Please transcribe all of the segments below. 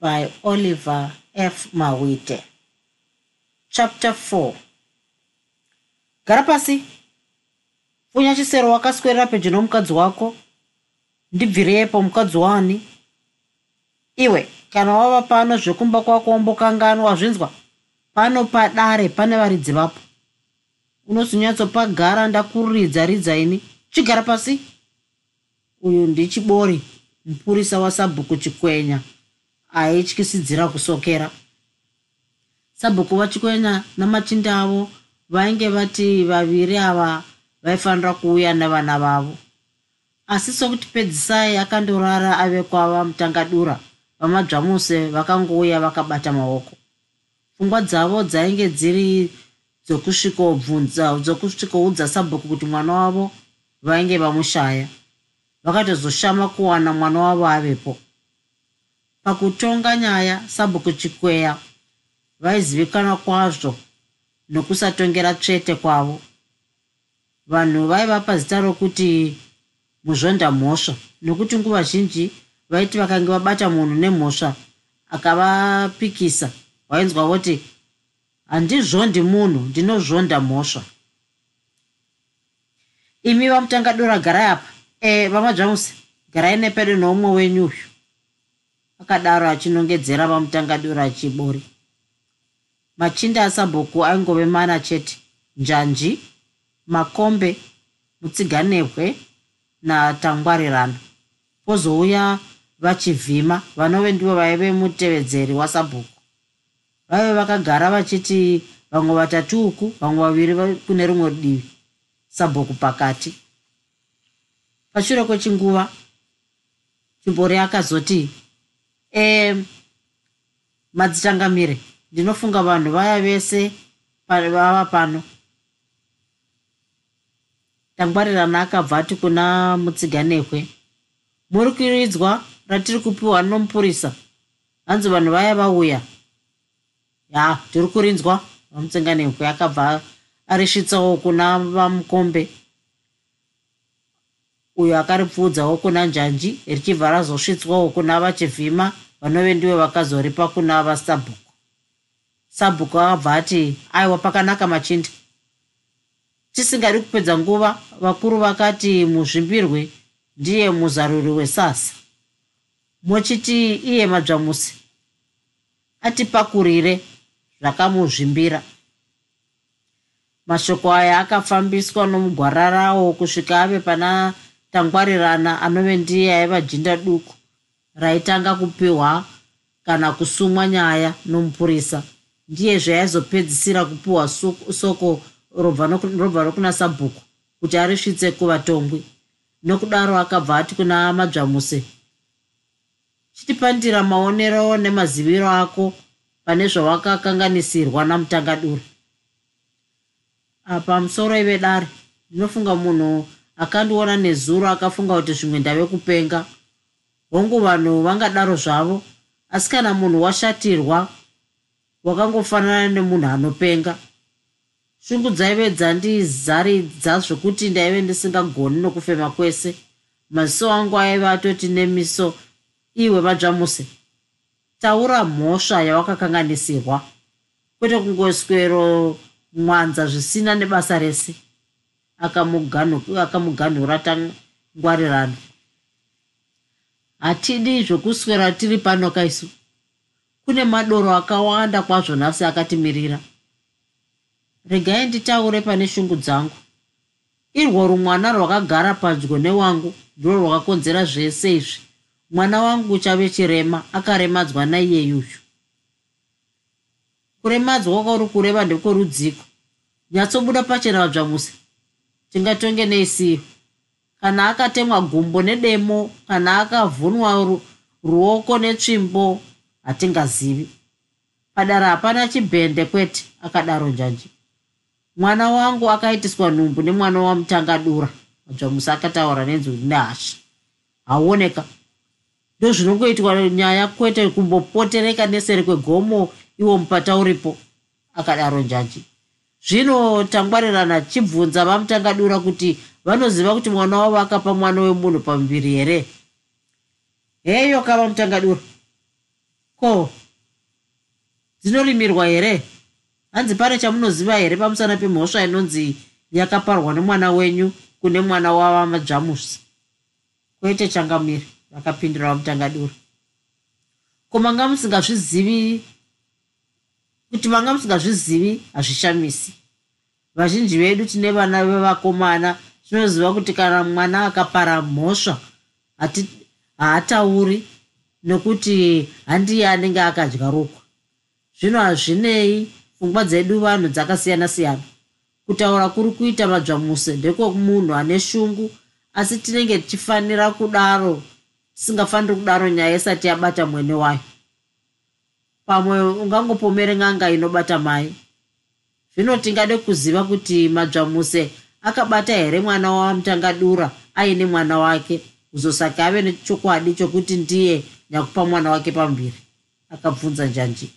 by oliver f. Mawite. Chapter 4 gara pasi. Funya chisero wakaswerera pedyo nomukadzi wako. Ndibvirepo mukadzi wani. Iwe kana wava pano zvekumba kwako wombokanganwa zvinzwa pano padare pane varidzi vapo. Unozinyatsopagara ndakuridza ridza ini. Chigara pasi. Uyu ndichibori mupurisa wasabhuku chikwenya aityisidzira kusokera. Sabhuku vachikwenya namachinda avo vainge vati vaviri ava vaifanira kuuya nevana vavo. Asi sokuti pedzisai akandorara ave kwava mutangadura vamadzvamuse vakangouya vakabata maoko. Pfungwa dzavo dzainge dziri dzokusvikobvunza dzokusvikoudza sabhuku kuti mwana wavo vainge vamushaya. Vakatozoshama kuwana mwana wavo avepo pakutonga nyaya sabhuku chikweya vaizivikanwa kwazvo nokusatongera tsvete kwavo. Vanhu vaivapa zita rokuti muzvonda mhosva nokuti nguva zhinji vaiti vakange vabata munhu nemhosva akavapikisa vainzwa voti handizvondi munhu ndinozvonda mhosva. Imi vamutangadora garai apa. E vamadzvamuse garai nepedo noumwe wenyu uyu akadaro achinongedzera vamutangadura achibori. Machinda asabhuku aingove mana chete. Njanji makombe mutsiganebwe natangwarirano pozouya vachivhima vanove ndivo vaive mutevedzeri wasabhuku vaive vakagara vachiti vamwe vatatu uku vamwe vaviri kune rumwe divi sabhuku pakati. Pashure kwechinguva chimbori akazoti e madzichangamire ndinofunga vanhu vaya vese vava pano. Tangwarirana akabva ati kuna mutsiganekwe muri kuridzwa ratiri kupiwa nomupurisa hanzi vanhu vaya vauya? Ya tiri kurinzwa vamutsinganekwe akabva arisvitsawo kuna vamukombe. Uyo akaripfuudzawo kuna njanji richibva razosvitswawo kuna vachivhima vanove ndivo vakazoripa kuna vasabhuku. Sabhuku akabva ati aiwa pakanaka machinda tisingadi kupedza nguva vakuru vakati muzvimbirwe ndiye muzaruri wesasa muchiti iye madzvamusi atipakurire zvakamuzvimbira. Mashoko aya akafambiswa nomugwararawo kusvika ave pana tangwarirana anove ndiye aiva jinda duku raitanga kupiwa kana kusumwa nyaya nomupurisa. Ndiye zvaaizopedzisira kupiwa soko robva nokuna sabhuku kuti arisvitse kuvatongwi. Nokudaro akabva ati kuna madzvamuse chitipandira maonero nemaziviro ako pane zvawakakanganisirwa namutangaduri pamusoro ive dare. Ndinofunga munhu akandiona nezuro akafunga kuti zvimwe ndave kupenga hongu vanhu vangadaro zvavo. Asi kana munhu washatirwa wakangofanana nemunhu anopenga. Shungu dzaive dzandizaridza zvokuti ndaive ndisingagoni nokufema kwese. Maziso angu aive atoti nemiso iwe madzvamuse taura mhosva yawakakanganisirwa. Kwete kungoswero mwanza zvisina nebasa rese. Akamuganhura tangwarirano hatidi zvokuswera tiri pano kaisu. Kune madoro akawanda kwazvo nhasi akatimirira. Regai nditaure pane shungu dzangu. Irwo rumwana rwakagara padyo newangu ndiro rwakakonzera zvese izvi. Mwana wangu uchave chirema akaremadzwa naiye yuyu kuremadzwa kwakauri kureva ndekwerudziko nyatsobuda pachena vadzvamusi tingatonge neisiyo kana akatemwa gumbo nedemo kana akavhunwa ruoko netsvimbo hatingazivi. Padara hapana chibhende kwete akadaro njanji. Mwana wangu akaitiswa nhumbu nemwana wamutangadura madzvamusi akataura nenzwi nehasha. Hauoneka ndozvinongoitwa nyaya kwete kumbopotereka nesere kwegomo iwo mupata uripo akadaro njanji. Zvino tangwarirana chibvunza vamutangadura kuti vanoziva kuti mwana wavo akapa mwana wemunhu pamuviri here? Heyo kava mutangadura ko dzinorimirwa here? Hanzi pane chamunoziva here pamusana pemhosva inonzi yakaparwa nemwana wenyu kune mwana wavamadzvamusi kwete changamiri vakapindura vamutangadura ko manga musingazvizivi kuti vanga musingazvizivi hazvishamisi. Vazhinji vedu tine vana vevakomana tinoziva kuti kana mwana akapara mhosva haatauri nokuti handiye anenge akadya rukwa. Zvino hazvinei pfungwa dzedu vanhu dzakasiyana siyana kutaura kuri kuita madzvamuse ndekomunhu ane shungu asi tinenge tichifanira kudaro tisingafaniri kudaro nyaya isati yabata mwene wayo. Pamwe ungangopomere n'anga inobata mai. Zvino tingade kuziva kuti madzvamuse akabata here mwana wamutangadura aine mwana wake? Kuzosake ave nechokwadi chokuti ndiye nyakupa mwana wake pambiri. Akabvunza njanji.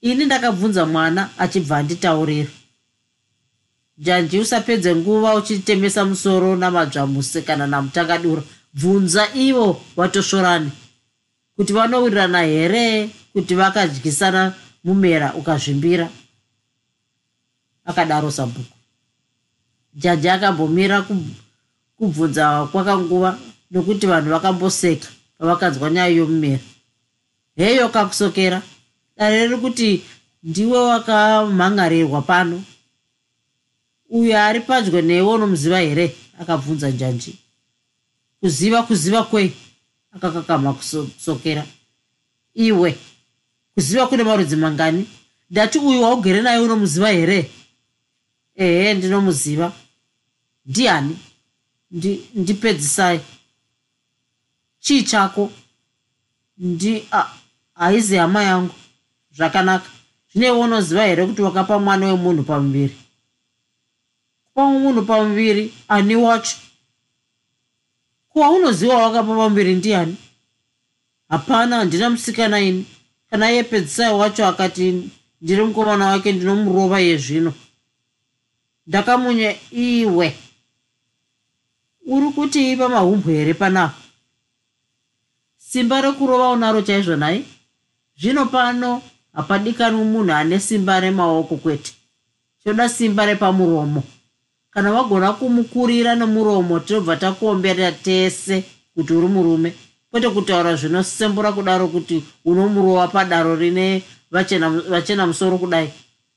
Ini ndakabvunza mwana achibva anditaurira. Njanji usapedze nguva uchitemesa musoro namadzvamuse kana namutangadura. Bvunza ivo watosvorani kuti vanowirirana here? Kuti vakadyisana mumera ukazvimbira? Akadaro sabhuku jaji akambomira kubvunza kwakanguva nokuti vanhu vakamboseka pavakanzwa nyaya yomumera. Heyo kakusokera dare riri kuti ndiwe wakamhangarirwa pano. Uyo ari padyo newe unomuziva here? Akabvunza njanji. Kuziva kuziva kwei akakakama kusokera. Iwe kuziva kune marudzi mangani? Ndati uyu waugere naye unomuziva here? Ehe ndinomuziva ndiani? Ndipedzisai. Chii chako? Ndi haizi hama yangu. Zvakanaka. Zvineiwe unoziva here kuti wakapa mwana wemunhu pamuviri? Kupa munhu pamuviri ani wacho? Kuwa unoziva wakapa pamuviri ndiani? Hapana handina musikana ini. Kana iye pedzisai wacho akati ndiri mukomana wake ndinomurova iye zvino. Ndakamunye iwe uri kuti ipa mahumbu here panapa simba rekurova unaro chaizvo nai? Zvino pano hapadikanwi munhu ane simba remaoko kwete. Choda simba repamuromo. Kana wagona kumukurira nemuromo tinobva takuombera tese kuti uri murume. Kwete kutaura zvinosembura kudaro kuti unomurova padaro rine vachena musoro kudai.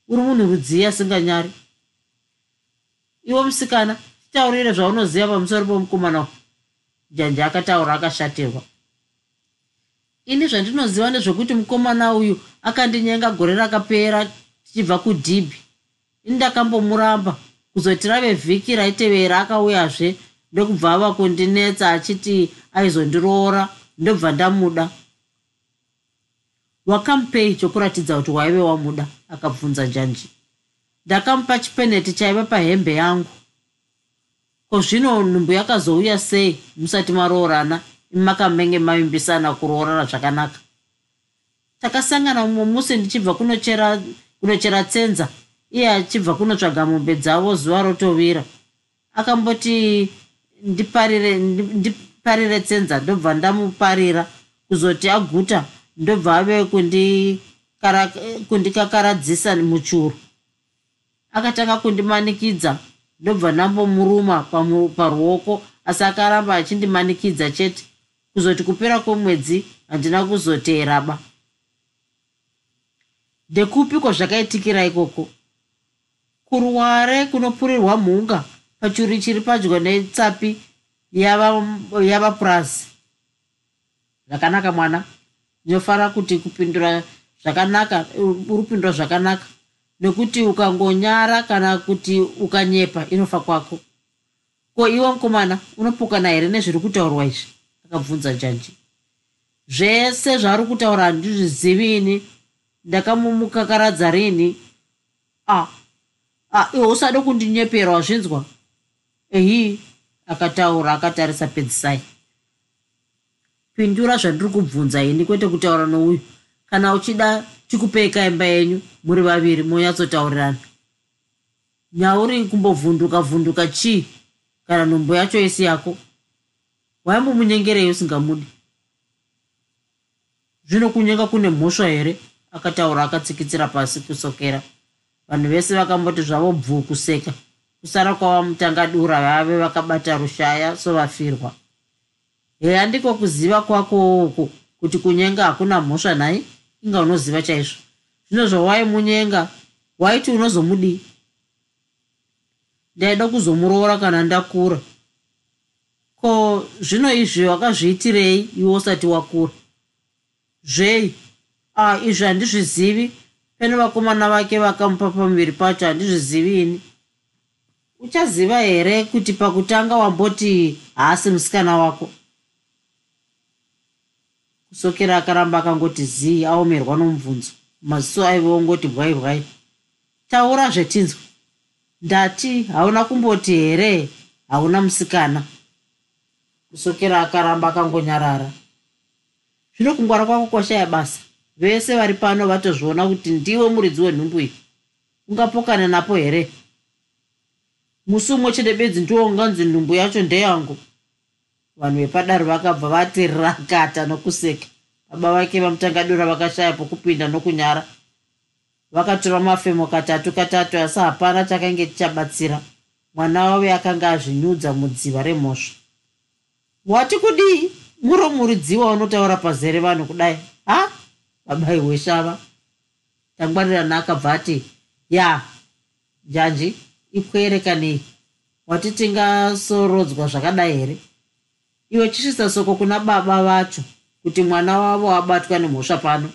Uri munhu rudziyi asinganyari. Iwo musikana titaurire zvaunoziva pamusoro pomukomana janje akataura akashatirwa. Ini zvandinoziva ndezvekuti mukomana uyu akandinyenga gore rakapera tichibva kudhibhi ini ndakambomuramba kuzoti rave vhiki raitevera akauyazve ndokubva ava kundinetsa achiti aizondiroora ndobva ndamuda. Wakamupei chokuratidza kuti waive wamuda akabvunza njanji. Ndakamupa chipeneti chaiva pahembe yangu ko zvino nhumbu yakazouya sei musati maroorana? Imakamenge mavimbisana kuroorana zvakanaka. Takasangana mumwe musi ndichibva kunochera kunochera tsenza. Iye achibva kunotsvaga mombe dzavo zuva rotovira akamboti ndiparire ndiparire tsenza ndobva ndamuparira. Kuzoti aguta ndobva ave kundikakaradzisa muchuru. Akatanga kundimanikidza ndobva ndambomuruma paruoko asi akaramba achindimanikidza chete. Kuzoti kupera kwomwedzi handina kuzoteeraba. Ndekupiko zvakaitikira ikoko? Kuruware kunopurirwa mhunga pachuri chiri padyo netsapi yavapurazi zvakanaka mwana. Ndinofanira kuti kupindura zvakanaka uri kupindura zvakanaka nekuti ukangonyara kana kuti ukanyepa inofa kwako. Ko iwe mukomana unopokana here nezviri kutaurwa izvi? Akabvunza njanji zvese zvaari kutaura handizvizivi ini ndakamumukakaradza rini. A a iwe usade kundinyepera wazvinzwa? Ehi akataura akatarisa pedzisai pindura zvandiri kubvunza ini kwete kutaura nouyu. Kana uchida tikupeka imba yenyu muri vaviri monyatsotaurirana nyauri kumbovhunduka vhunduka chii? Kana nhumbo yacho isi yako? Waimbomunyengerei usingamudi. Zvino kunyenga kune mhosva here? Akataura akatsikitsira pasi kusokera. Vanhu vese vakamboti zvavo bvuu kuseka. Kusara kwava mutangadura vave vakabata rushaya sovafirwa. Heya ndiko kuziva kwako uku kuti kunyenga hakuna mhosva nhai inga unoziva chaizvo. Zvino zvawaimunyenga waiti unozomudii ndaida kuzomuroora kana ndakura. Ko zvino izvi wakazviitirei iwe usati wakura? Zvei? A izvi handizvizivi? Pene vakomana vake vakamupa pamuviri pacho handizvizivi ini. Uchaziva here kuti pakutanga wamboti haasi musikana wako kusokera akaramba akangoti zii aomerwa nomubvunzo. Maziso aivongoti bwai bwai. Taura zvetinzwa. Ndati hauna kumboti here? Hauna musikana. Kusokera akaramba akangonyarara. Zvino kungwara kwako kwashaya basa. Vese vari pano vatozviona kuti ndiwe muridzi wenhumbu iyi. Ungapokana napo here? Musi umwe chete bedzi ndiwo unganzi nhumbu yacho ndeyangu vanhu vepadare vakabva vati rakata nokuseka. Baba vake vamutangadura vakashaya pokupinda nokunyara. Vakatora mafemo katatu katatu asi hapana chakange chichabatsira mwana wave akanga azvinyudza mudziva remhosva. Wati kudii muro muridziwa unotaura pazere vanhu kudai ha? Babai weshava tangwarirana akabva ati ya njanji ikwerekanei wati tingasorodzwa zvakadai here iwe chisvisa soko kuna baba vacho kuti mwana wavo abatwa nemhosva pano.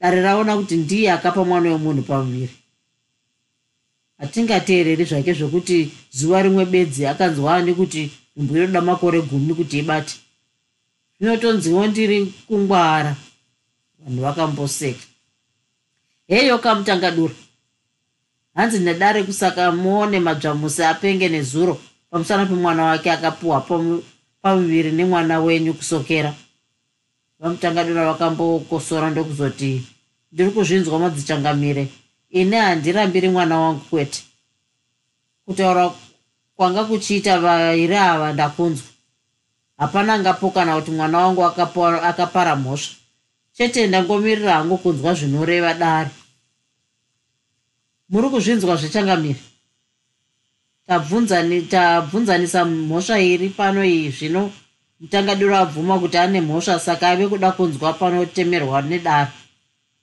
Dare raona kuti ndiye akapa mwana wemunhu pamuviri. Hatingateereri zvake zvokuti zuva rimwe bedzi akanzwa ani kuti nhumbu inoda makore gumi kuti ibate. Zvinotonziwo ndiri kungwara vanhu vakamboseka. Heyo kamutangadura hanzi nedare kusaka muone madzvamusi apenge nezuro pamusana pemwana wake akapiwa pamuviri nemwana wenyu kusokera. Vamutangadura vakambokosora ndokuzoti ndiri kuzvinzwa madzichangamire ine handirambiri mwana wangu kwete. Kutaura kwanga kuchiita vairi ava ndakunzwa. Hapana ngapokana kuti mwana wangu akapara mhosva. Chete ndangomirira hangu kunzwa zvinoreva dare. Muri kuzvinzwa zvechangamire tabvunzanisa mhosva iri pano iyi zvino mutangadiro abvuma kuti ane mhosva saka ave kuda kunzwa panotemerwa nedare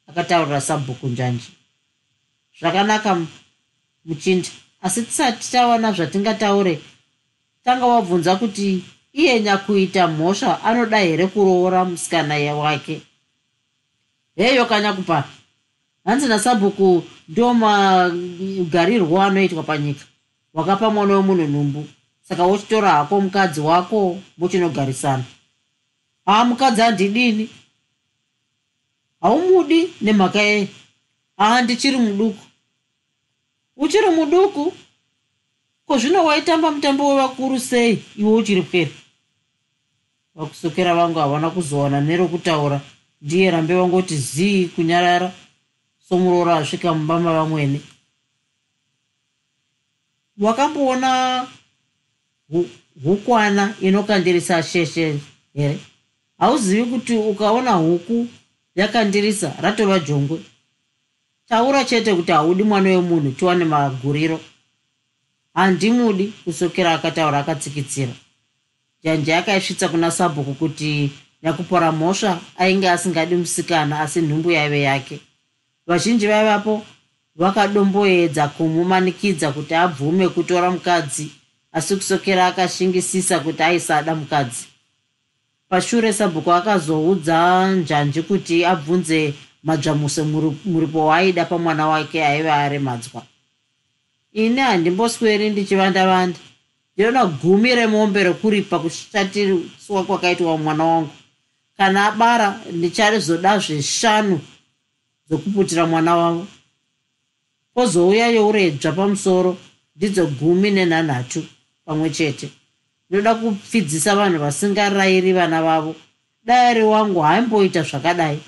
akataurira sabhuku njanji. Zvakanaka muchindi. Asi tisati tawana zvatingataure tanga wabvunza kuti iye nyakuita mhosva anoda here kuroora musikana wake? Heyo kanyakupara hanzi nasabhuku ndo magarirwo anoitwa panyika wakapa mwana wemunhu nhumbu. Saka wochitora hako mukadzi wako muchinogarisana haa mukadzi handidini haumudi nemhaka yei haa ndichiri muduku. Uchiri muduku? Ko zvino waitamba mutambo wevakuru sei? Iwe uchiri pwere vakusokera vangu havana kuzowana nerokutaura. Ndiye rambe vangoti zii kunyarara. Somuroora asvika mumba mavamwene wakamboona hukwana inokandirisa sheshe here? Hauzivi kuti ukaona huku yakandirisa ratova jongwe? Taura chete kuti haudi mwana wemunhu tiwane maguriro. Handimudi kusokera akataura akatsikitsira. Janje akaisvitsa kuna sabhuku kuti nyakupora mhosva ainge asingadi musikana asi nhumbu yaive yake. Vazhinji vaivapo vakadomboedza kumumanikidza kuti abvume kutora mukadzi asi kusokera akashingisisa kuti aisada mukadzi. Pashure sabhuku akazoudza njanji kuti abvunze madzvamuse muripo waaida pamwana wake aiva aremadzwa. Ini handimbosweri kana abara ndicharizoda zveshanu dzokuputira mwana wavo pozouya youredzva pamusoro ndidzo gumi nenhanhatu pamwe chete. Ndinoda kupfidzisa vanhu vasingarayiri vana vavo. Dayari wangu haimboita zvakadai.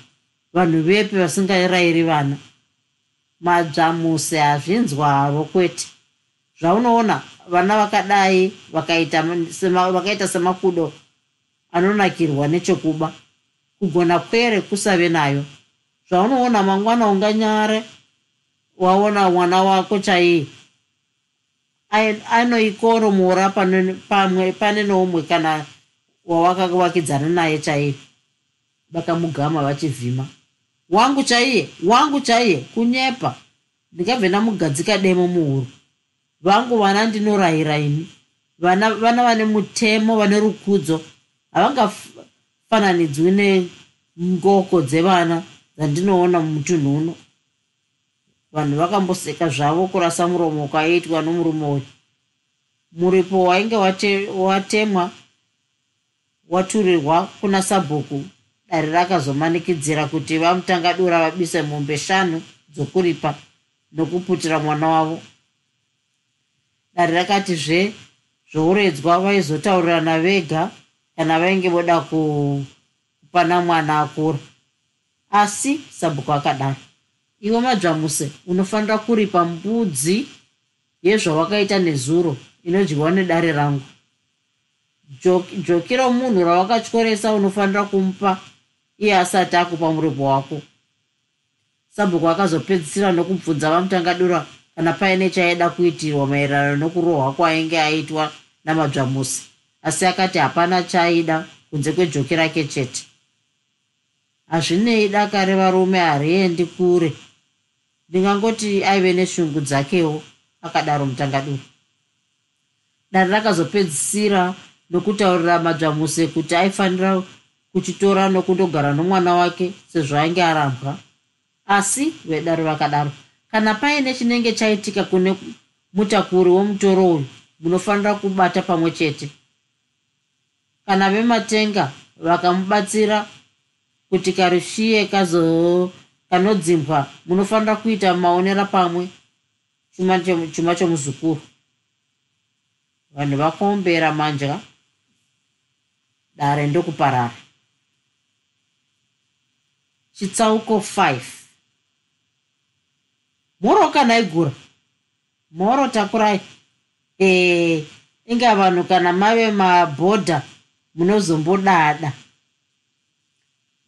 Vanhu vepi vasingarayiri vana. Madzvamuse hazvinzwa havo kwete. Zvaunoona vana vakadai vakaita, vakaita semakudo anonakirwa nechekuba. Kugona kwere kusave nayo. Zvaunoona mangwana unganyare waona mwana wako chaiye anoikoromora pamwe pane noumwe kana wawakavakidzana naye chaiye vakamugama vachivhima. Wangu chaiye wangu chaiye kunyepa. Ndingabve namugadzika demo muhuro. Vangu vana ndinorayira ini vana vana vane mutemo vane rukudzo. Havangafananidzwi nengoko dzevana dzandinoona mumutunhu uno vanhu vakamboseka zvavo kurasa muromo ukaitwa nomurume uyu. Muripo wainge watemwa waturirwa kuna sabhuku. Dare rakazomanikidzira kuti vamutangadura vabise mombe shanu dzokuripa nokuputira mwana wavo. Dare rakatizve zvouredzwa vaizotaurirana vega kana vainge voda kupana mwana akura. Asi sabhuku akadaro iwe madzvamuse unofanira kuripa mbudzi yezvawakaita nezuro inodyiwa nedare rangu. Joki romunhu rawakatyoresa unofanira kumupa iye asati akupa muripo wako. Sabhuku akazopedzisira nokubvunza vamutangadura kana paine chaida kuitirwa maererano nokurohwa kwaainge aitwa namadzvamusi asi akati hapana chaaida kunze kwejoki rake chete. Hazvinei daka revarume hariendi kure ndingangoti aive neshungu dzakewo akadaro mutangadura dare rakazopedzisira nokutaurira madzvamuse kuti aifanira kuchitora nokundogara nomwana wake sezvo ainge arambwa. Asi vedare vakadaro kana paine chinenge chaitika kune mutakuri womutoro uyu munofanira kubata pamwe chete. Kana vematenga vakamubatsira kuti karushiye kanodzimbwa munofanira kuita maonera pamwe chuma chomuzukuru vanhu vakombera manja dare ndokuparara. Chitsauko 5 moro kana igura? Moro takurai. Ee inga vanhu kana mave mabhodha munozombodada.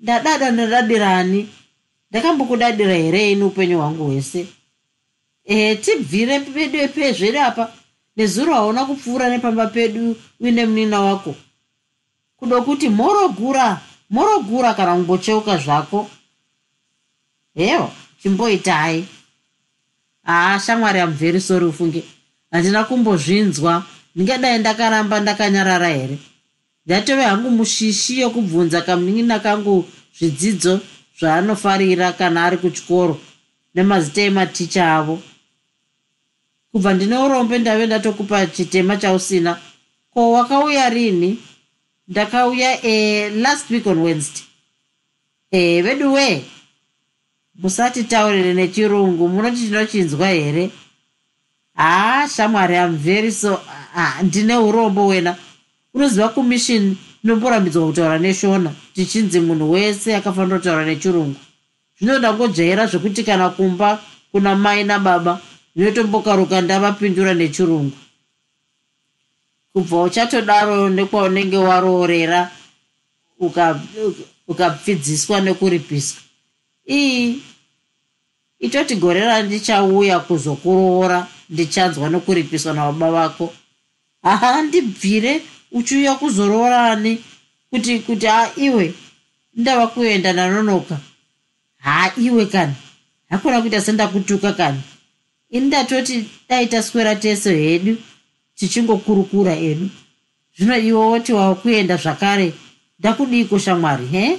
Ndadada ndadadirani ndakambokudadira here ini upenyu hwangu hwese? Ee tibvire pedu pezvere apa. Nezuro hauna kupfuura nepamba pedu uine munina wako. Kudo kuti morogura morogura kana kungocheuka zvako. Hewa chimboitai haa shamwari amveri sori ufunge. Handina kumbozvinzwa. Ndingadai ndakaramba ndakanyarara here? Ndatove hangu mushishi yokubvunza kamunin'ina kangu zvidzidzo zvaanofarira kana ari kuchikoro nemazita ematicha avo. Kubva ndine urombe ndave ndatokupa chitema chausina ko wakauya rini? Ndakauya e, last week on wednesday. E, vedu wee musatitaurire nechirungu munoti tinochinzwa here? Haa shamwari am very so ah, ndine urombo wena. Unoziva kumishini inomborambidzwa kutaura neshona tichinzi munhu wese akafanira kutaura nechirungu. Zvinoda ngodzvaira zvekuti kana kumba kuna mai nababa ndinotombokaruka ndavapindura nechirungu. Kubva uchatodaro nekwaunenge waroorera ukapfidziswa uka nekuripiswa. Ii itoti gore randichauya kuzokuroora ndichanzwa nokuripiswa nababa vako. Haha ndibvire uchiuya kuzoroorani kuti kuti ha iwe ndava kuenda ndanonoka ha iwe kani? Hakuna kuita sendakutuka kani? Ini ndatoti dai taswera tese hedu tichingokurukura edu zvino iwe woti wava kuenda zvakare ndakudiko shamwari he?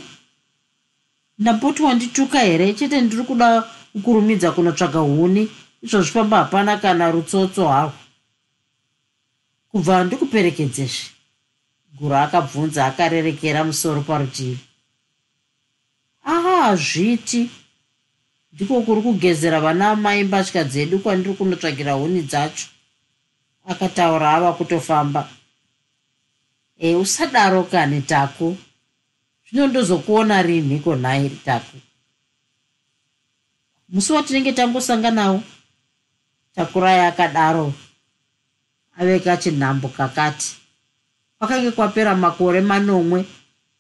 Ndapoti wandituka here? Chete ndiri kuda kukurumidza kunotsvaga huni izvozvi pamba hapana kana rutsotso hahwo. Kubva ndikuperekedzezve guru akabvunza akarerekera musoro parutivi. Hazviti. Ndiko kuri kugezera vana amai mbatya dzedu kwandiri kunotsvagira huni dzacho. Akataura ava kutofamba. E usadaro kani taku? Zvino ndozokuona rinhiko nhairi taku? Musi watinenge tangosanganawo. Takurai akadaro aveka chinhambo kakati kwakange kwapera makore manomwe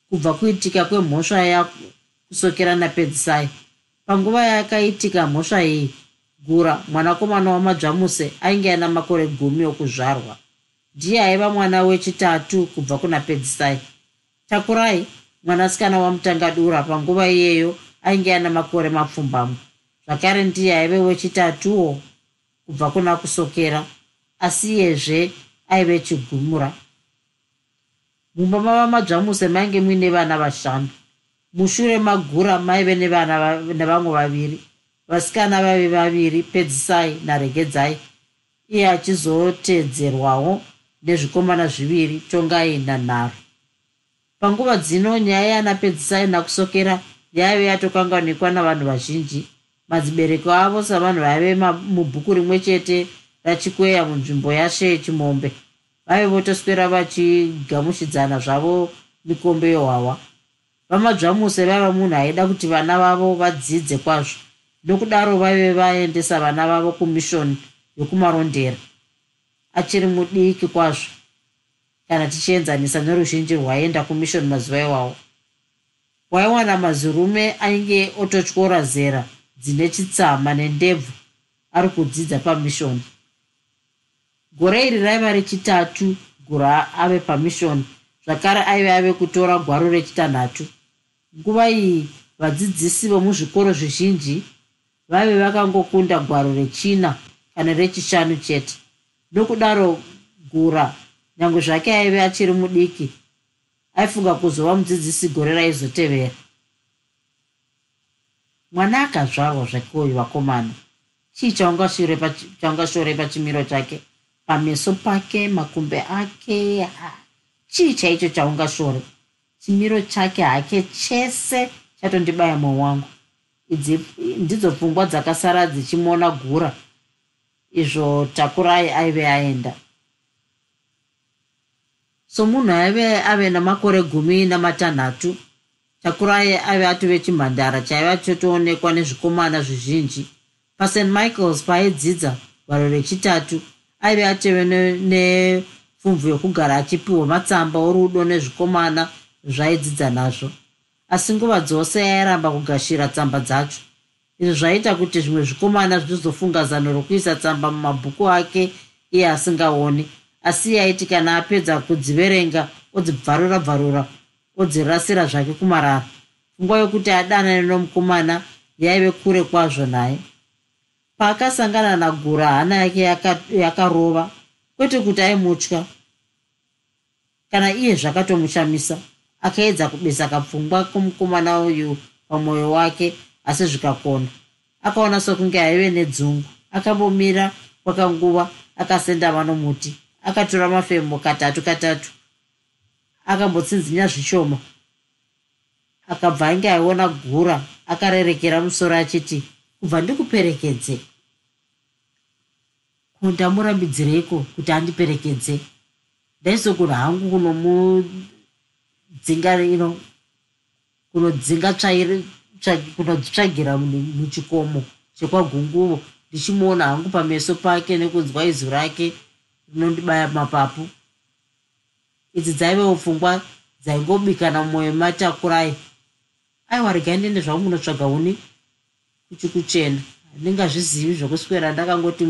kubva kuitika kwemhosva yakusokera napedzisai. Panguva yakaitika mhosva iyi gura mwanakomana wamadzvamuse ainge aina makore gumi okuzvarwa. Ndiye aiva mwana wechitatu kubva kuna pedzisai. Takurai mwanasikana wamutangadura panguva iyeyo ainge aina makore mapfumbamwe. Zvakare ndiye aive wechitatuwo kubva kuna kusokera asi iyezve aive chigumura mumba mava madzvamuse mainge muine vana vashanu. Mushure magura maive nevana nevamwe vaviri. Vasikana vave vaviri pedzisai naregedzai. Iye achizotedzerwawo nezvikomana zviviri tongai nanharo panguva dzino nyaya yana pedzisai nakusokera yaive yatokanganikwa navanhu vazhinji. Madzibereko avo savanhu vaive mubhuku rimwe chete rachikweya munzvimbo yashe chimombe vaive votoswera vachigamushidzana zvavo mikombe yohwawa. Vamadzvamuse vaiva munhu aida kuti vana vavo vadzidze kwazvo. Nokudaro vaive vaendesa vana vavo kumishoni yokumarondera. Achiri mudiki kwazvo. Kana tichienzanisa neruzhinji rwaienda kumishoni mazuva iwawo waiwana mazurume ainge ototyora zera dzine chitsama nendebvu ari kudzidza pamishoni gore iri raiva rechitatu gura ave pamishoni zvakare aive ave kutora gwaro rechitanhatu. Nguva iyi vadzidzisi vomuzvikoro zvizhinji vaive vakangokunda gwaro rechina kana rechishanu chete. Nokudaro gura nyange zvake aive achiri mudiki aifunga kuzova mudzidzisi gore raizotevera. Mwana akazvarwa zvakeoyo vakomana. Chii chaungashore pachimiro chake pameso pake makumbe ake chii chaicho chaungashore chimiro chake hake chese chatondibaya mwoyo wangu. Idzi ndidzo pfungwa dzakasara dzichimona gura. Izvo takurai aive aenda. Somunhu aive ave namakore gumi namatanhatu takurai aive atove chimhandara chaiva chotoonekwa nezvikomana zvizhinji. Past michaels paaidzidza gwaro rechitatu aive ateve nepfumvu yokugara achipiwa matsamba orudo nezvikomana zvaidzidza nazvo. Asi nguva dzose airamba kugashira tsamba dzacho. Izvi zvaita kuti zvimwe zvikomana zvinozofunga zano rokuisa tsamba mumabhuku ake iye asingaoni. Asi iye aiti kana apedza kudziverenga odzibvarura bvarura odzirasira zvake kumarara. Pfungwa yokuti adanane nomukomana yaive kure kwazvo naye paakasangana nagura hana yake yakarova kwete kuti aimutya. Kana iye zvakatomushamisa akaedza kubisa kapfungwa kumukomana uyu pamwoyo wake asi zvikakona. Akaona sokunge aive nedzungu akambomira kwakanguva akasendama nomuti akatora mafembo katatu katatu akambotsinzinya zvishoma akabva ainge aiona gura akarerekera musoro achiti kubva ndikuperekedze. Kundamurambidzireiko kuti andiperekedze. Ndaizogona hangu kunomudzinga ino kunodzinga kunodzitsvagira muchikomo chekwagunguvo. Ndichimuona hangu pameso pake nekunzwa izu rake rinondibaya mapapu. Idzi dzaivewo pfungwa dzaingobikana mumwoyo matakurai. Aiwa regai ndiende zvangu munotsvaga uni kuchikuchena handingazvizivi zvokuswera ndakangoti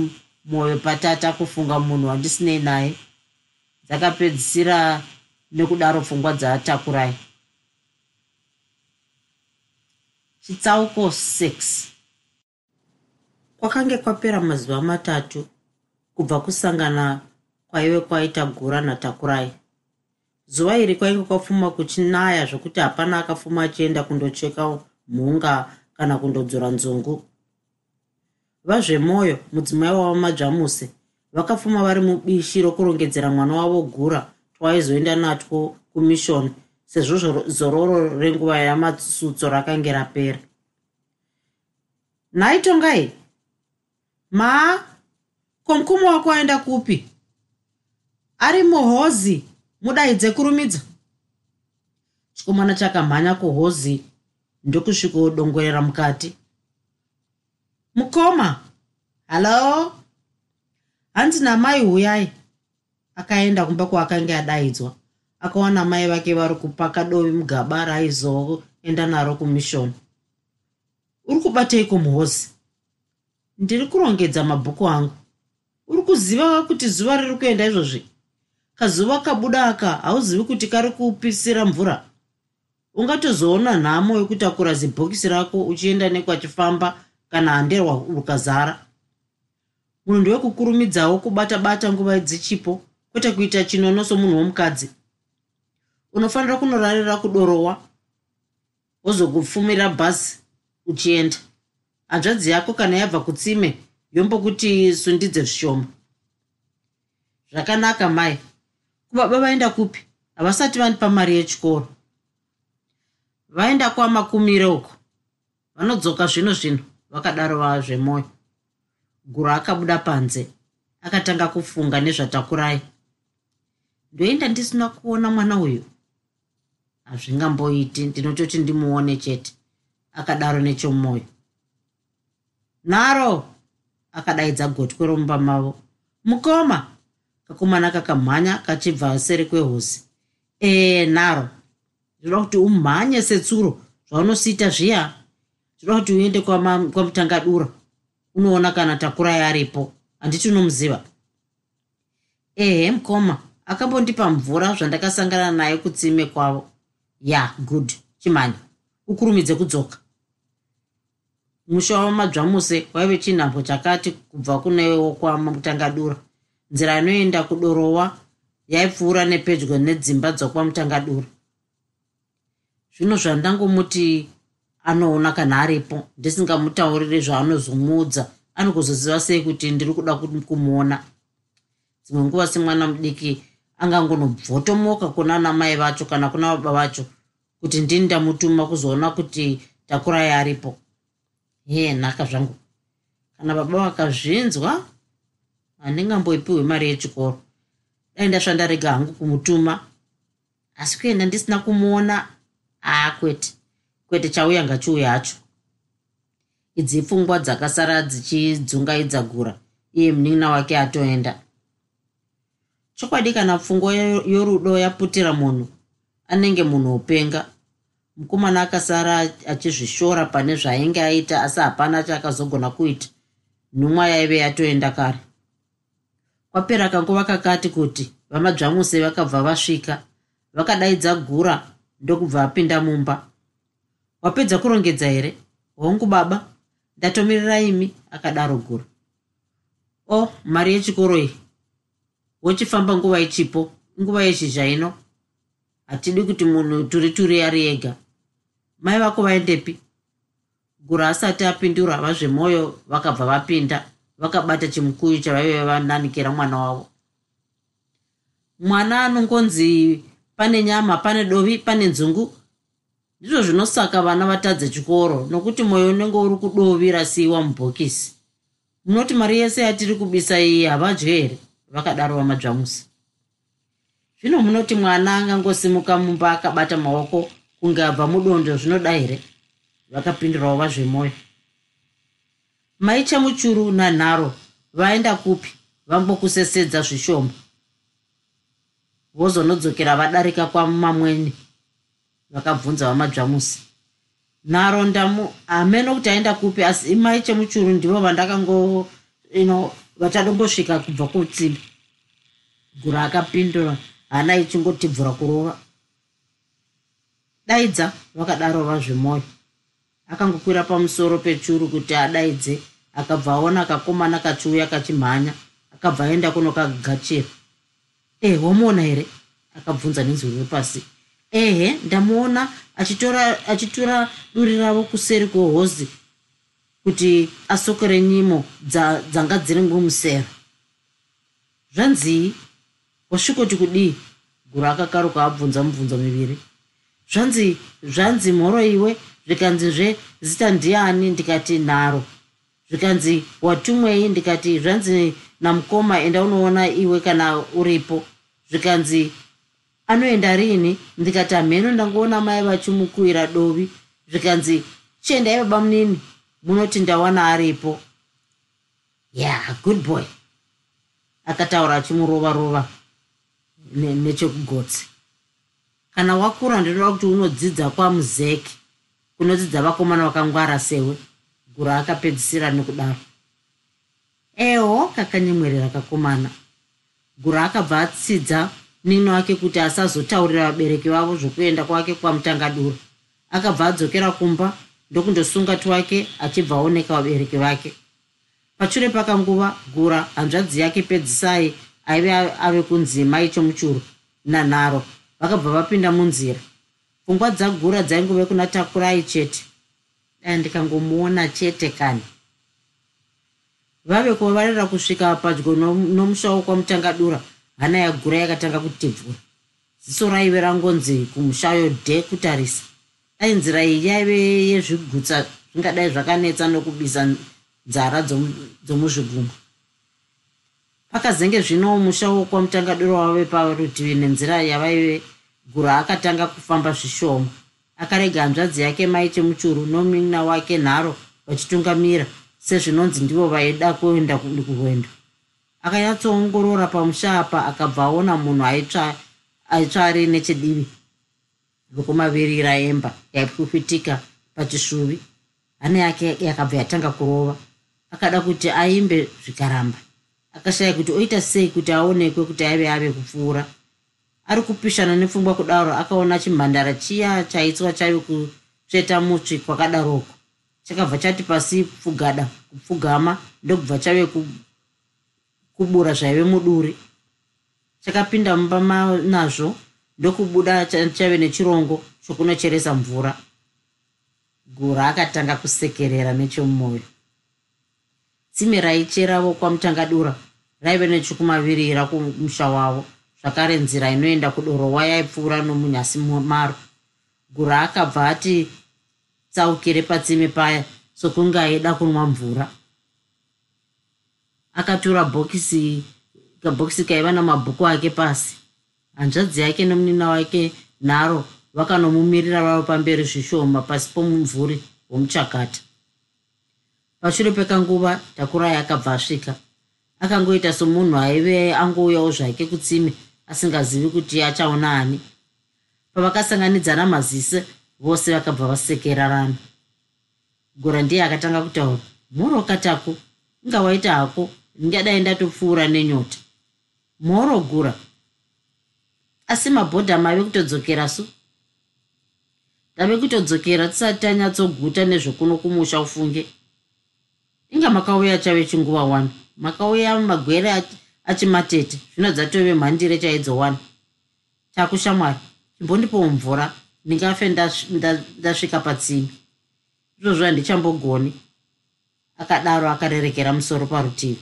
mwoyo patata kufunga munhu wandisinei naye. Dzakapedzisira nekudaro pfungwa dzaatakurai chitsauko 6 kwakange kwapera mazuva matatu kubva kusangana kwaive kwaita gura natakurai. Zuva iri kwainge kwapfuma kuchinaya zvokuti hapana akapfuma achienda kundocheka mhunga kana kundodzora nzungu. Vazvemwoyo mudzimai wavo madzvamuse vakapfuma vari mubishi rokurongedzera mwana wavo gura twaizoenda natwo kumishoni sezvo zororo renguva yamatsutso rakange rapera. Nhaitongai ma komukuma wako aenda kupi? Ari muhozi mudaidze kurumidza chikomana chakamhanya kuhozi ndokusvikodongorera mukati. Mukoma hallo hanzi namai huyai? Akaenda kumba kwaakanga adaidzwa. Akawana mai vake vari kupaka dovi mugaba raaizoenda naro kumishoni uri kubateiko muhozi ndiri kurongedza mabhuku angu. Uri kuziva kuti zuva riri kuenda izvozvi? Kazuva kabuda aka hauzivi kuti kari kupisira mvura ungatozoona nhamo yekutakura zibhokisi rako uchienda nekwachifamba kana handerwa rukazara munhu ndewekukurumidzawo kubata bata nguva dzichipo kwete kuita chinono somunhu womukadzi. Unofanira kunorarira kudorowa wozokupfumira bhazi uchienda. Hanzvadzi yako kana yabva kutsime yombokuti sundidze zvishoma. Zvakanaka mai. Kubaba vaenda kupi? Havasati vandipa mari yechikoro vaenda kwamakumire uko vanodzoka zvino zvino vakadaro vava zvemwoyo guru akabuda panze akatanga kufunga nezvatakurai. Ndoenda ndisina kuona mwana uyu? Hazvingamboiti ndinototi ndimuone chete. Akadaro nechomwoyo nharo! Akadaidza gotwe romumba mavo. Mukoma! Kakomana kakamhanya kachibva seri kwehosi. Ee nharo zvoda kuti umhanye setsuro zvaunosiita zviya. Zvoda kuti uende kwamutangadura unoona kana takurai aripo handiti unomuziva. Ehe mukoma akambondipa mvura zvandakasangana naye kutsime kwavo. Ya good. Chimhanya. Ukurumidze kudzoka. Musha wamadzvamuse waive chinhambo chakati kubva kunewo kwamutangadura nzira inoenda kudorowa yaipfuura nepedyo nedzimba dzokwamutangadura zvino zvandangomuti anoona kana aripo ndisingamutauriri zvaanozomuudza anokuzoziva sei kuti ndiri kuda kumuona? Dzimwe nguva semwana mudiki angangonobvotomoka kuna ana mai vacho kana kuna baba vacho kuti ndini ndamutuma kuzoona kuti takurai aripo hee nhaka zvangu. Kana baba vakazvinzwa handingamboipiwe mari yechikoro. Dai ndasvandarega hangu kumutuma asi kuenda ndisina kumuona aa kwete. Kwete chauya ngachiuya hacho idzi pfungwa dzakasara dzichidzungaidza gura iye munin'ina wake atoenda. Chokwadi kana pfungwa yorudo yaputira munhu anenge munhu wopenga mukomana akasara achizvishora pane zvaainge aita asi hapana chaakazogona kuita. Nhumwa yaive yatoenda kare. Kwapera kanguva kakati kuti vamadzvamuse vakabva vasvika vakadaidza gura ndokubva apinda mumba. Wapedza kurongedza here? Hongu baba ndatomirira imi akadaro gura o mari yechikoro iyi. Wochifamba nguva ichipo nguva yezhizha ino? Hatidi kuti munhu turi turi ari ega. Mai vako vaendepi? Gura asati apindura vazvemwoyo vakabva vapinda vakabata chimukuyu chavaive vananikira mwana wavo. Mwana anongonzi pane nyama pane dovi pane nzungu. Ndizvo zvinosaka vana vatadze chikoro nokuti mwoyo unenge uri kudovi rasiyiwa mubhokisi. Munoti mari yese yatiri kubisa iyi havadyo here vakadaro vamadzvamusi. Zvino munoti mwana angangosimuka mumba akabata maoko kunge abva mudondo zvinoda here vakapindurawo vazvemwoyo maicha muchuru nanharo vaenda kupi vambokusesedza zvishoma vozonodzokera vadarika kwamamweni vakabvunza vamadzvamusi. Nharo ndamu hameno kuti aenda kupi asi imai chemuchuru ndivo vandakango ino vachadongosvika kubva kutsibi. Gura akapindura hana ichingotibvura kurova. Daidza vakadaro vazvemwoyo. Akangokwira pamusoro pechuru kuti adaidze akabva aona kakomana kachiuya kachimhanya akabva aenda kunokagachira e eh, wamuona here? Akabvunza nenzwi riri pasi. Ehe ndamuona achitora achitora duri ravo kuseri kwehozi kuti asokore nyimo dzanga dziri ngumusera zvanzii wasvikoti kudii? Guru akakaruka abvunza mubvunzo miviri. Zvanzi zvanzi mhoro iwe zvikanzizve zita ndiani? Ndikati nharo. Zvikanzi watumwei? Ndikati zvanzi namukoma enda unoona iwe kana uripo. Zvikanzi anoenda riini ndikati hamheno ndangoona mai vachimukuwira dovi. Zvikanzi chiendai baba munini munoti ndawana aripo. Ya yeah, good boy. Akataura achimurova rova nechekugotsi. Kana wakura ndinoda kuti unodzidza kwamuzeki kunodzidza vakomana vakangwara sewe. Gura akapedzisira nekudaro eho kakanyemwerera kakomana gura akabva atsidza nino wake kuti asazotaurira vabereki vavo zvokuenda kwake kwamutangadura. Akabva adzokera kumba ndokundosunga twake achibva aoneka vabereki vake. Pashure pakanguva gura hanzvadzi yake pedzisai aive ave kunzi mai chomuchuru nanharo vakabva vapinda munzira. Pfungwa dzagura dzaingove kuna takurai chete. Dai ndikangomuona chete kani vave kuvavarira kusvika padyo nomusha wokwamutangadura hana yagura yakatanga kutebvura ziso raive rangonzi kumushayo dhe kutarisa dai nzira iyi yaive yezvigutsa zvingadai zvakanetsa nokubisa nzara dzomuzvigumwa pakazenge zvino musha wokwamutangadura wave parutivi nenzira yavaive gura akatanga kufamba zvishoma. Akarega hanzvadzi yake mai chemuchuru nomina wake nharo vachitungamira sezvinonzi ndivo vaida kuenda kurwendo akanyatsoongorora pamusha apa akabva aona munhu aitsva ari nechedivi. Rokumavirira emba yaipwipitika pachishuvi. Hane yake yakabva yatanga kurova. Akada kuti aimbe zvikaramba. Akashaya kuti oita sei kuti aonekwe kuti aive ave kupfuura. Ari kupishana nepfungwa kudaro akaona chimhandara chiya chaitswa chaive kutsveta mutsvi kwakadaroko chakabva chati pasi pfugada kupfugama ndokubva chave kubura zvaive muduri. Chakapinda mumba manazvo ndokubuda chave nechirongo chokunocheresa mvura. Gura akatanga kusekerera nechemumwoyo tsime raicheravo kwamutangadura raive nechikumavirira kumusha wavo. Zvakare nzira inoenda kudorowa yaipfuura nomunyasi maro gura akabva ati tsaukire patsime paya sokunge aida kunwa mvura. Akatura bhokisi kabhokisi kaiva namabhuku ake pasi. Hanzvadzi yake nomunina wake nharo vakanomumirira vavo pamberi zvishoma pasi pomumvuri womuchakata. Pashure pekanguva takurai akabva asvika. Akangoita somunhu aive angouyawo zvake kutsime asingazivi kuti achaona ani. Pavakasanganidzana mazise vose vakabva vasekerarana gora ndiye akatanga kutaura mhoro katako inga waita hako ndingadai ndatopfuura nenyota. Mhoro gura asi mabhodha mave kutodzokera su? Tave kutodzokera tisati tanyatsoguta nezvekuno kumusha ufunge. Inga makauya chave chinguva wani makauya magwere achimatete zvino dzatove mhandire chaidzowana takushamwari chimbondipowo mvura ndingafe ndasvika patsimi izvozvo handichambogoni akadaro akarerekera musoro parutivi.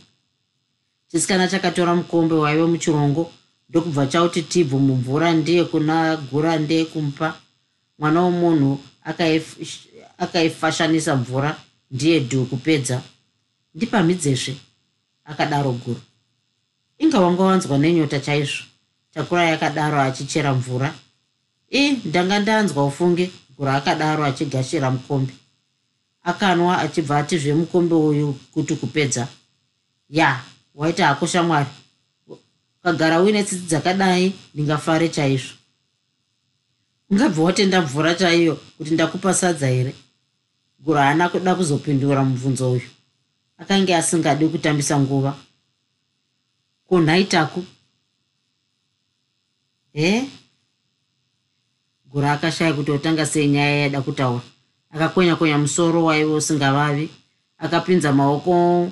Chisikana chakatora mukombe waive muchirongo ndokubva chauti tibvu mumvura ndiye kuna gura ndeye kumupa mwana womunhu akaifashanisa mvura ndiye dhu kupedza ndipamhidzezve akadaro guru. Inga wanga wanzwa nenyota chaizvo. Takura yakadaro achichera mvura i ndanga ndanzwa ufunge gura akadaro achigashira mukombe akanwa achibva atizve mukombe uyu kuti kupedza. Ya waita hako shamwari ukagara uine tsitsi dzakadai ndingafare chaizvo. Ungabva watenda mvura chaiyo kuti ndakupa sadza here? Gura haana kuda kuzopindura mubvunzo uyu. Akanga asingadi kutambisa nguva. Kunhaitaku. He gura akashaya kuti otanga sei nyaya yaida kutaura. Akakwenya kwenya musoro waive usingavavi akapinza maoko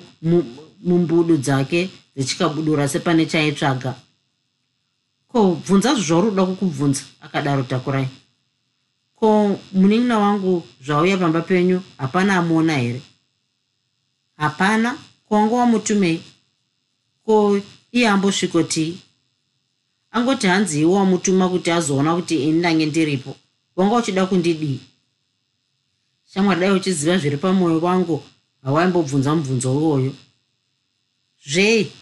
mumbudu dzake dzichikabudura sepane chaitsvaga. Ko bvunza zvauri uda kukubvunza akadaro takurai. Ko munin'ina wangu zvauya pamba penyu hapana amuona here? Hapana kwanga wamutumei ko iye ambosvikotii angoti hanzi iwo wamutuma kuti azoona kuti ini ndange ndiripo. Wanga uchida kundidii? Shamwari dai uchiziva zviri pamwoyo wangu hawaimbobvunza mubvunzo uwoyo. Zvei?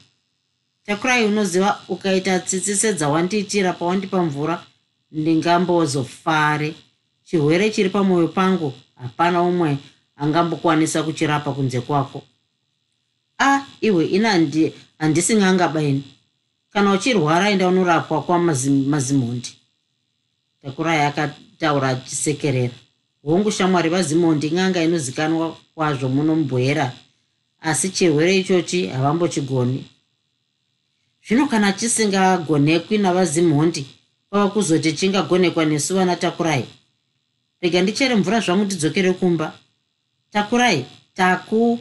Takurai unoziva ukaita tsitsi sedzawandiitira pawandipa mvura ndingambozofare. Chirwere chiri pamwoyo pangu hapana umwe angambokwanisa kuchirapa kunze kwako. A iwe ina handisingangabaini kana uchirwara enda unorapwa kwamazimondi takurai akataura achisekerera hongu shamwari vazimondi ng'anga inozikanwa kwazvo muno mubwera asi chirwere ichochi havambochigoni. Zvino kana chisingagonekwi navazimhondi kwava kuzoti chingagonekwa nesu vana takurai. Rega ndichere mvura zvangu ndidzokere kumba. Takurai taku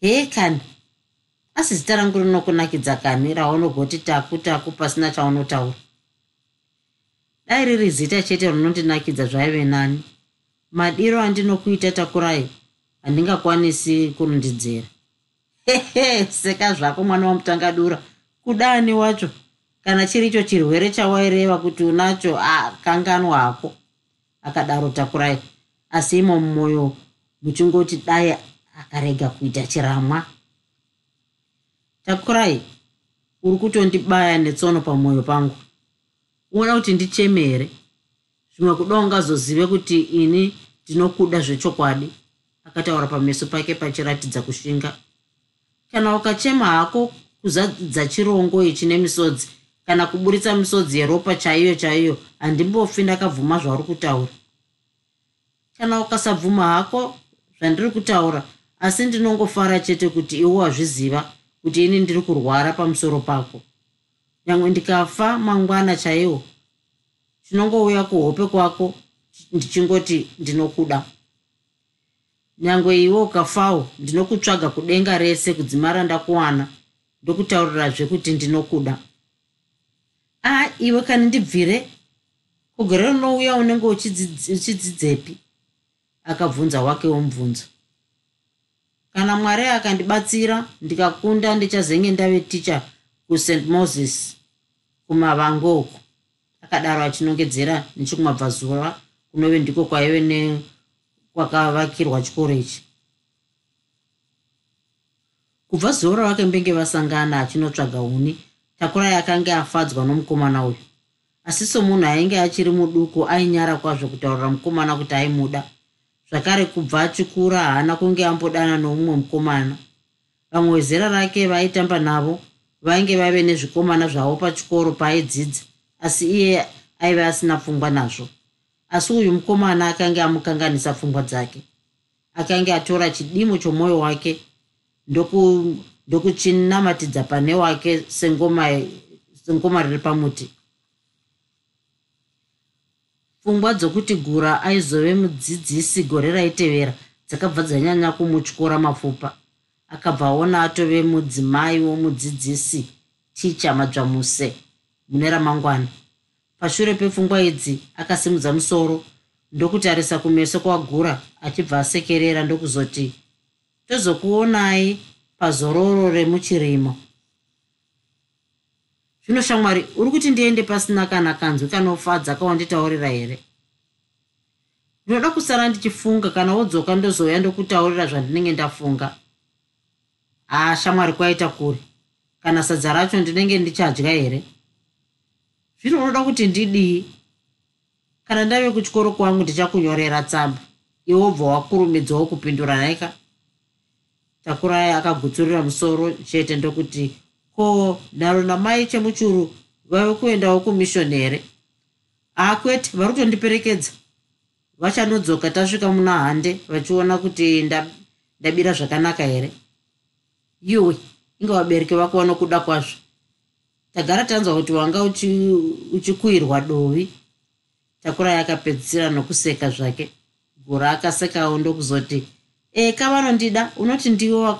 hee kani asi zita rangu rinokunakidza kani raunogoti taku taku pasina chaunotaura. Dai riri zita chete rinondinakidza zvaive nani. Madiro andinokuita takurai handingakwanisi kurundidzera hehe seka zvako mwana wamutangadura. Kudani wacho? Kana chiricho chirwere chawaireva kuti unacho akanganwa hako akadaro takurai asi imo mumwoyo muchingoti dai akarega kuita chiramwa takurai uri kutondibaya netsono pamwoyo pangu. Uona kuti ndicheme here zvimwe kuda ungazozive kuti ini ndinokuda zvechokwadi. Akataura pameso pake pachiratidza kushinga. Kana ukachema hako kuzadza chirongo ichi nemisodzi kana kuburitsa misodzi yeropa chaiyo chaiyo handimbofi ndakabvuma zvauri kutaura. Kana ukasabvuma hako zvandiri kutaura asi ndinongofara chete kuti iwe wazviziva kuti ini ndiri kurwara pamusoro pako. Nyangwe ndikafa mangwana chaiwo chinongouya kuhope kwako ndichingoti ndinokuda. Nyangwe iwe ukafawo ndinokutsvaga kudenga rese kudzimara ndakuwana ndokutaurirazve kuti ndinokuda. A iwe kani ndibvire? Kugore rinouya unenge uchidzidzepi? Akabvunza wake womubvunzo kana mwari akandibatsira ndikakunda ndichazenge ndave ticha kust moses kumavango uku. Akadaro achinongedzera nechikumabvazuva kunove ndiko kwaive nekwakavakirwa chikoro ichi. Kubva zuva ravake mbenge vasangana achinotsvaga uni takurai akanga afadzwa nomukomana uyu. Asi somunhu ainge achiri muduku ainyara kwazvo kutaurira mukomana kuti aimuda zvakare kubva achikura haana kunge ambodana nomumwe mukomana. Vamwe wezera rake vaitamba navo vainge vave nezvikomana zvavo pachikoro paaidzidza asi iye aive asina pfungwa nazvo. Asi uyu mukomana akanga amukanganisa pfungwa dzake akanga atora chidimo chomwoyo wake ndokuchinamatidza ndoku pane wake sengoma, sengoma riri pamuti pfungwa dzokuti gura aizove mudzidzisi gore raitevera dzakabva dzanyanya kumutyora mapfupa. Akabva aona atove mudzimai womudzidzisi ticha madzvamuse mune ramangwana. Pashure pepfungwa idzi akasimudza musoro ndokutarisa kumeso kwagura achibva asekerera ndokuzoti tozokuonai pazororo remuchirimo zvino shamwari uri kuti ndiende pasina kana kanzwi kanofadza kawanditaurira here? Ndinoda kusara ndichifunga kana wodzoka ndozouya ndokutaurira zvandinenge ndafunga. Haa shamwari kwaita kuri. Kana sadza racho ndinenge ndichadya here? Zvino unoda kuti ndidii? Kana ndave kuchikoro kwangu ndichakunyorera tsamba. Iwe wobva wakurumidzawo kupindura naika? Takurai akagutsurira musoro chete ndokuti ko nharo namai chemuchuru vave kuendawo kumishoni here akwete vari kutondiperekedza vachanodzoka tasvika muna hande vachiona kuti ndabira zvakanaka here. Iwe inga vabereki vako vanokuda kwazvo. Tagara tanzwa kuti wanga uchikuirwa uchi dovi. Takurai akapedzisira nokuseka zvake. Gura akasekawo ndokuzoti e kavanondida unoti ndiwo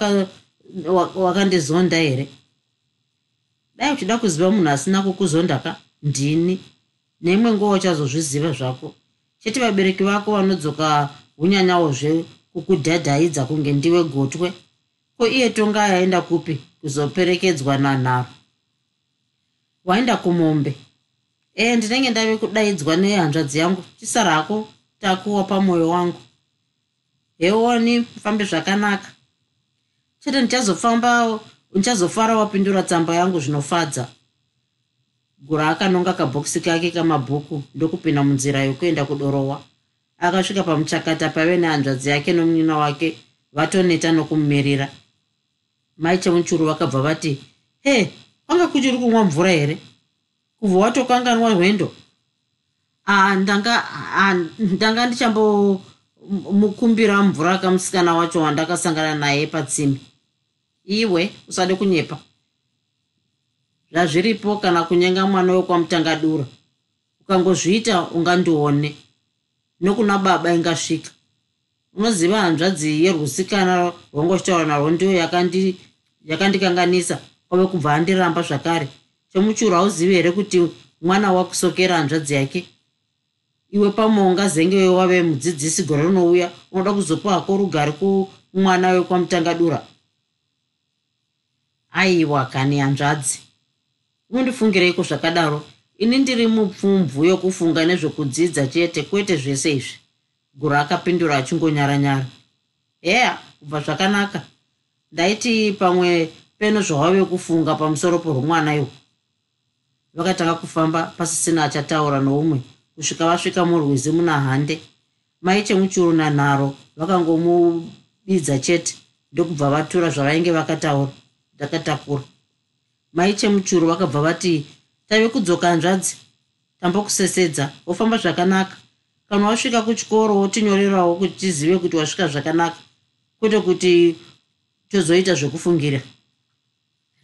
wakandizonda waka here dai uchida kuziva munhu asina kukuzonda ka? Ndini. Nemwe ngowa uchazozviziva zvako. Chete vabereki vako vanodzoka unyanyawozve kukudhadhaidza kunge ndiwe gotwe? Ko iye tonga yaenda kupi kuzoperekedzwa nanharo waenda kumombe. E ndinenge ndave kudaidzwa nehanzvadzi yangu. Chisarako takuwa pamwoyo wangu. Heoni mufambe zvakanaka. Chete ndichazofamba ndichazofara wapindura tsamba yangu zvinofadza. Gura akanonga kabhokisi kake kamabhuku ndokupinda munzira yokuenda kudorowa. Akasvika pamuchakata paive nehanzvadzi yake nomunina wake vatoneta nokumumirira. Mai chemuchuru vakabva vati he kwanga kuchiri kumwa mvura here? Kubva watokanganwa rwendo. Ndanga ndichambomukumbira mvura kamusikana wacho wandakasangana naye patsimi iwe usade kunyepa. Zvazviripo kana kunyenga mwana wekwamutangadura ukangozviita ungandione. Nokuna baba ingasvika. Unoziva hanzvadzi yerwusikana rwangochitaura narwo ndiyo yakandikanganisa. Kwave kubva andiramba zvakare. Chemuchuru hauzivi here kuti mwana wakusokera hanzvadzi yake? Iwe pamwe ungazenge wave mudzidzisi gore rinouya unoda kuzopa hako rugare kumwana wekwamutangadura aiwa kani hanzvadzi unondifungireiko zvakadaro? Ini ndiri mupfumvu yokufunga nezvekudzidza chete kwete zvese izvi. Guru akapindura achingonyaranyara. Heya kubva zvakanaka. Ndaiti pamwe peno zvawave kufunga pamusoro porwumwana iwo vakatanga kufamba pasisina achataura noumwe. Kusvika vasvika murwizi muna hande. Mai chemuchuru nanharo vakangomubidza chete ndokubva vatura zvavainge vakataura ndakatakura. Mai chemuchuru vakabva vati tave kudzoka hanzvadzi tambokusesedza wofamba zvakanaka. Kana wasvika kuchikoro wotinyorerawo kuti tizive kuti wasvika zvakanaka kwete kuti tozoita zvekufungira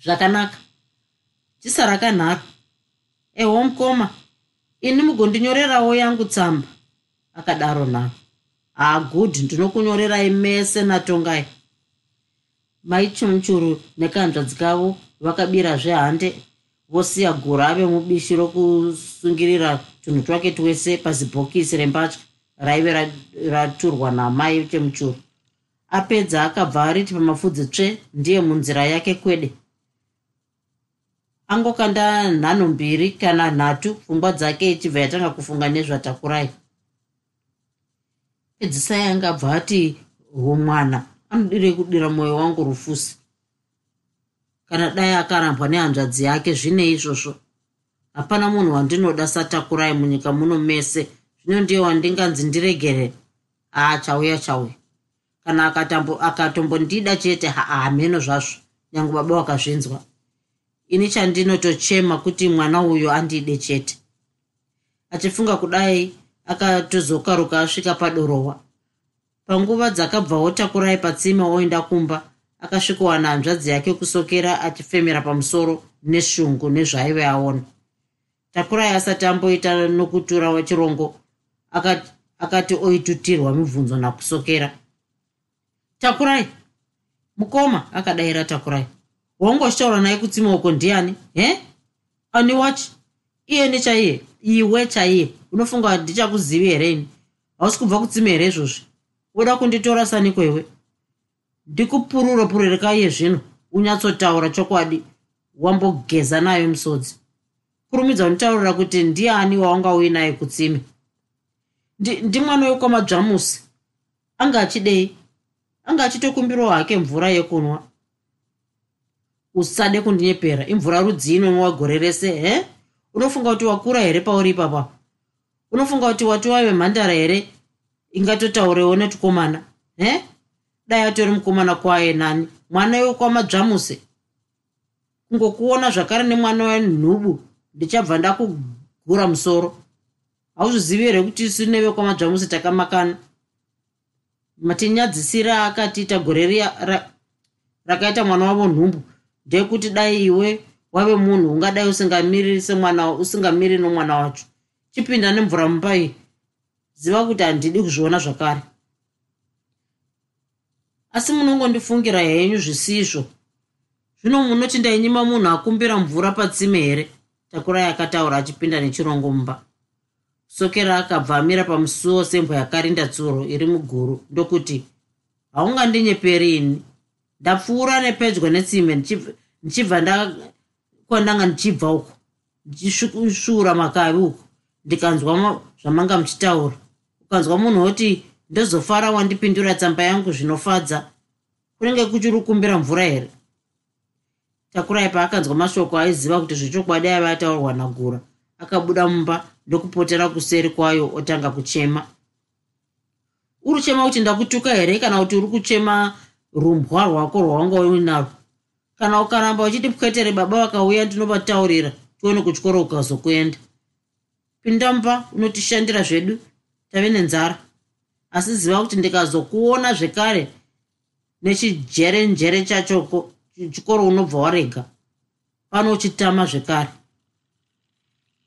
zvakanaka. Tisara kanharo eho mukoma ini mugondinyorerawo yangu tsamba akadaro nharo hagud ndinokunyorerai mese natongai mai chimuchuru nekanzvadzi kavo vakabirazve hande vosiya gura ave mubishi rokusungirira tunhu twake twese pazibhokisi rembatya raive raturwa namai chemuchuru apedza akabva ariti pamafudzi tsve ndiye munzira yake kwede. Angokanda nhano mbiri kana nhatu pfungwa dzake ichibva yatanga kufunga nezvatakurai. Pedzisai angabva ati humwana anodirei kudira mwoyo wangu rufusi. Kana dai akarambwa nehanzvadzi yake zvine izvozvo. Hapana munhu wandinoda satakurai munyika muno mese. Zvino ndiye wandinganzi ndiregere. Aa chauya chauya. Kana akatombondida chete hameno zvazvo. Nyange baba wakazvinzwa. Ini chandinotochema kuti mwana uyo andide chete. Achifunga kudai akatozokaruka asvika padorowa panguva dzakabvawo takurai patsime oenda kumba akasvikowana hanzvadzi yake kusokera achifemera pamusoro neshungu nezvaaive aona. Takurai asati amboita nokutura wechirongo akati, akati oitutirwa mibvunzo nakusokera takurai! Mukoma akadayira takurai. Waungoshitaura naye kutsima uko ndiani he? Ani wachi iye nechaiye iwe chaiye unofunga ndichakuzivi here ini? Hausi kubva kutsima here izvozvi uda kunditora sanikwewe ndikupururo pururekai zvino. Unyatsotaura chokwadi. Wambogeza nayo musodzi kurumidza unitaurira kuti ndiani waungauyi naye kutsime? Ndimwana wekwamadzvamusi anga achidei? Anga achitokumbirawo hake mvura yekunwa? Usade kundinyepera. Imvura rudzii inonwa gore rese he? Unofunga kuti wakura here pauri ipapa unofunga kuti wati waive mhandara here ingatotaurewo netukomana he? Dai atori mukomana kwaye nani. Mwana iwe kwamadzvamuse kungokuona zvakare nemwana wenhubu ndichabva ndakugura musoro. Hauzvizivi here kuti isu neve kwamadzvamuse takamakana? Matinyadzisira akatiita gore riya rakaita mwana wavo nhumbu ndekuti dai iwe wave munhu ungadai usingamiri semwana usingamiri nomwana wacho. Chipinda nemvura mumba iyi ziva kuti handidi kuzviona zvakare. Asi munongondifungira henyu zvisizvo. Zvino munoti ndainyima munhu akumbira mvura patsime here? Takurai akataura achipinda nechirongo mumba sokera akabva amira pamusuwo sembwa yakarinda tsuro iri muguru ndokuti haungandinyeperi ini. Ndapfuura nepedyo netsime ndichibva kwandanga ndichibva uko ndichisvuura makavi uku. Ndikanzwa zvamanga muchitaura ukanzwa munhu woti ndozofara wandipindura tsamba yangu zvinofadza kunenge kuchiri kumbira mvura here? Takurai paakanzwa mashoko aiziva kuti zvechokwadi aiva ataurwa nagura akabuda mumba ndokupotera kuseri kwayo otanga kuchema. Uri kuchema kuti ndakutuka here? Kana kuti uri kuchema rumbwa rwako rwawanga uinarwo kana ukaramba uchiti pwetere baba vakauya ndinobataurira tione kutyoro ukazokuenda pinda mba unotishandira zvedu tave nenzara. Asi ziva kuti ndikazokuona zvekare nechijerenjere chachoko chikoro unobva warega pano uchitama zvekare.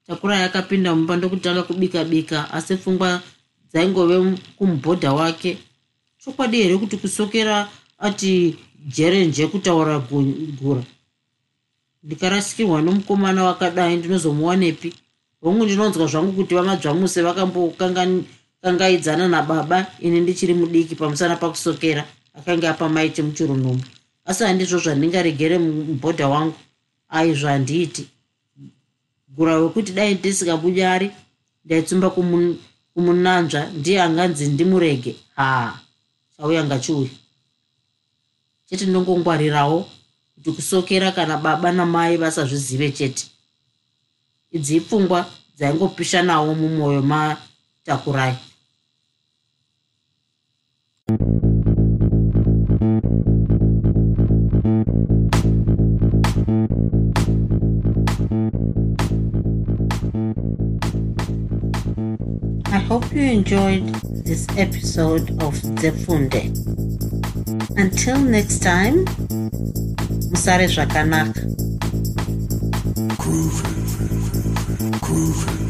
Takura yakapinda mumba ndokutanga kubika bika asi pfungwa dzaingove kumubhodha wake. Chokwadi here kuti kusokera ati jerenje kutaura gura? Ndikarasikirwa nomukomana wakadai ndinozomuwanepi hongu ndinonzwa zvangu kuti vamadzvamuse vakambokangaidzana nababa ini ndichiri mudiki pamusana pakusokera akanga apa maiti muchirunhumbu asi handizvo zvandingaregere mubhodha wangu. Aizvo handiiti gura wekuti dai ndisingabunyari ndaitsumba kumunanzva ndiye anganzi ndimurege. Ha chauya ngachiuya chete ndongongwarirawo kuti kusokera kana baba namai vasazvizive chete idzi ipfungwa dzaingopisha nawo mumwoyo matakurai I hope you enjoyed this episode of Zefunde. Until next time, Musare Zvakanaka. Groovy. Groovy.